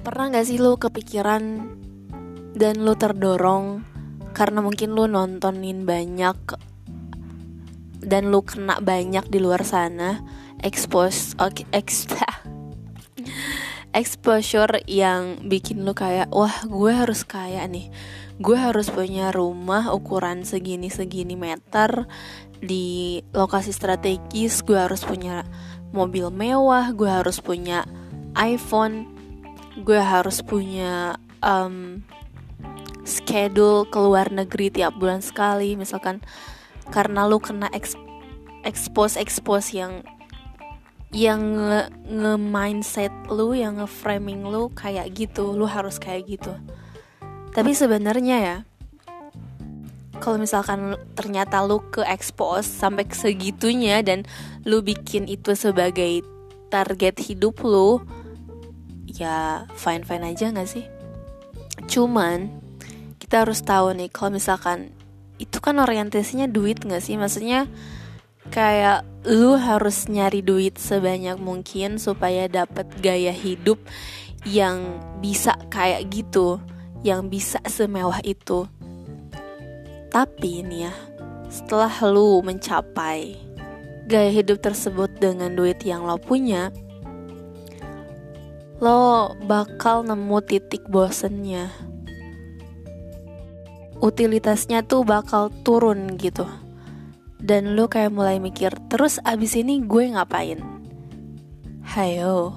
Pernah gak sih lu kepikiran dan lu terdorong karena mungkin lu nontonin banyak dan lu kena banyak di luar sana? Expose okay, extra exposure yang bikin lu kayak wah gue harus kaya nih. Gue harus punya rumah ukuran segini segini meter di lokasi strategis. Gue harus punya mobil mewah. Gue harus punya iPhone gue harus punya um, schedule ke luar negeri tiap bulan sekali. Misalkan karena lu kena expose expose yang yang nge, nge mindset lu yang nge framing lu kayak gitu. Lu harus kayak gitu. Tapi sebenarnya ya kalau misalkan ternyata lu ke expose sampai segitunya dan lu bikin itu sebagai target hidup lu ya fine fine aja nggak sih? Cuman kita harus tahu nih kalau misalkan itu kan orientasinya duit nggak sih? Maksudnya kayak lu harus nyari duit sebanyak mungkin supaya dapat gaya hidup yang bisa kayak gitu yang bisa semewah itu. Tapi ini ya setelah lu mencapai gaya hidup tersebut dengan duit yang lo punya lo bakal nemu titik bosennya. Utilitasnya tuh bakal turun gitu. Dan lo kayak mulai mikir terus abis ini gue ngapain? Hayo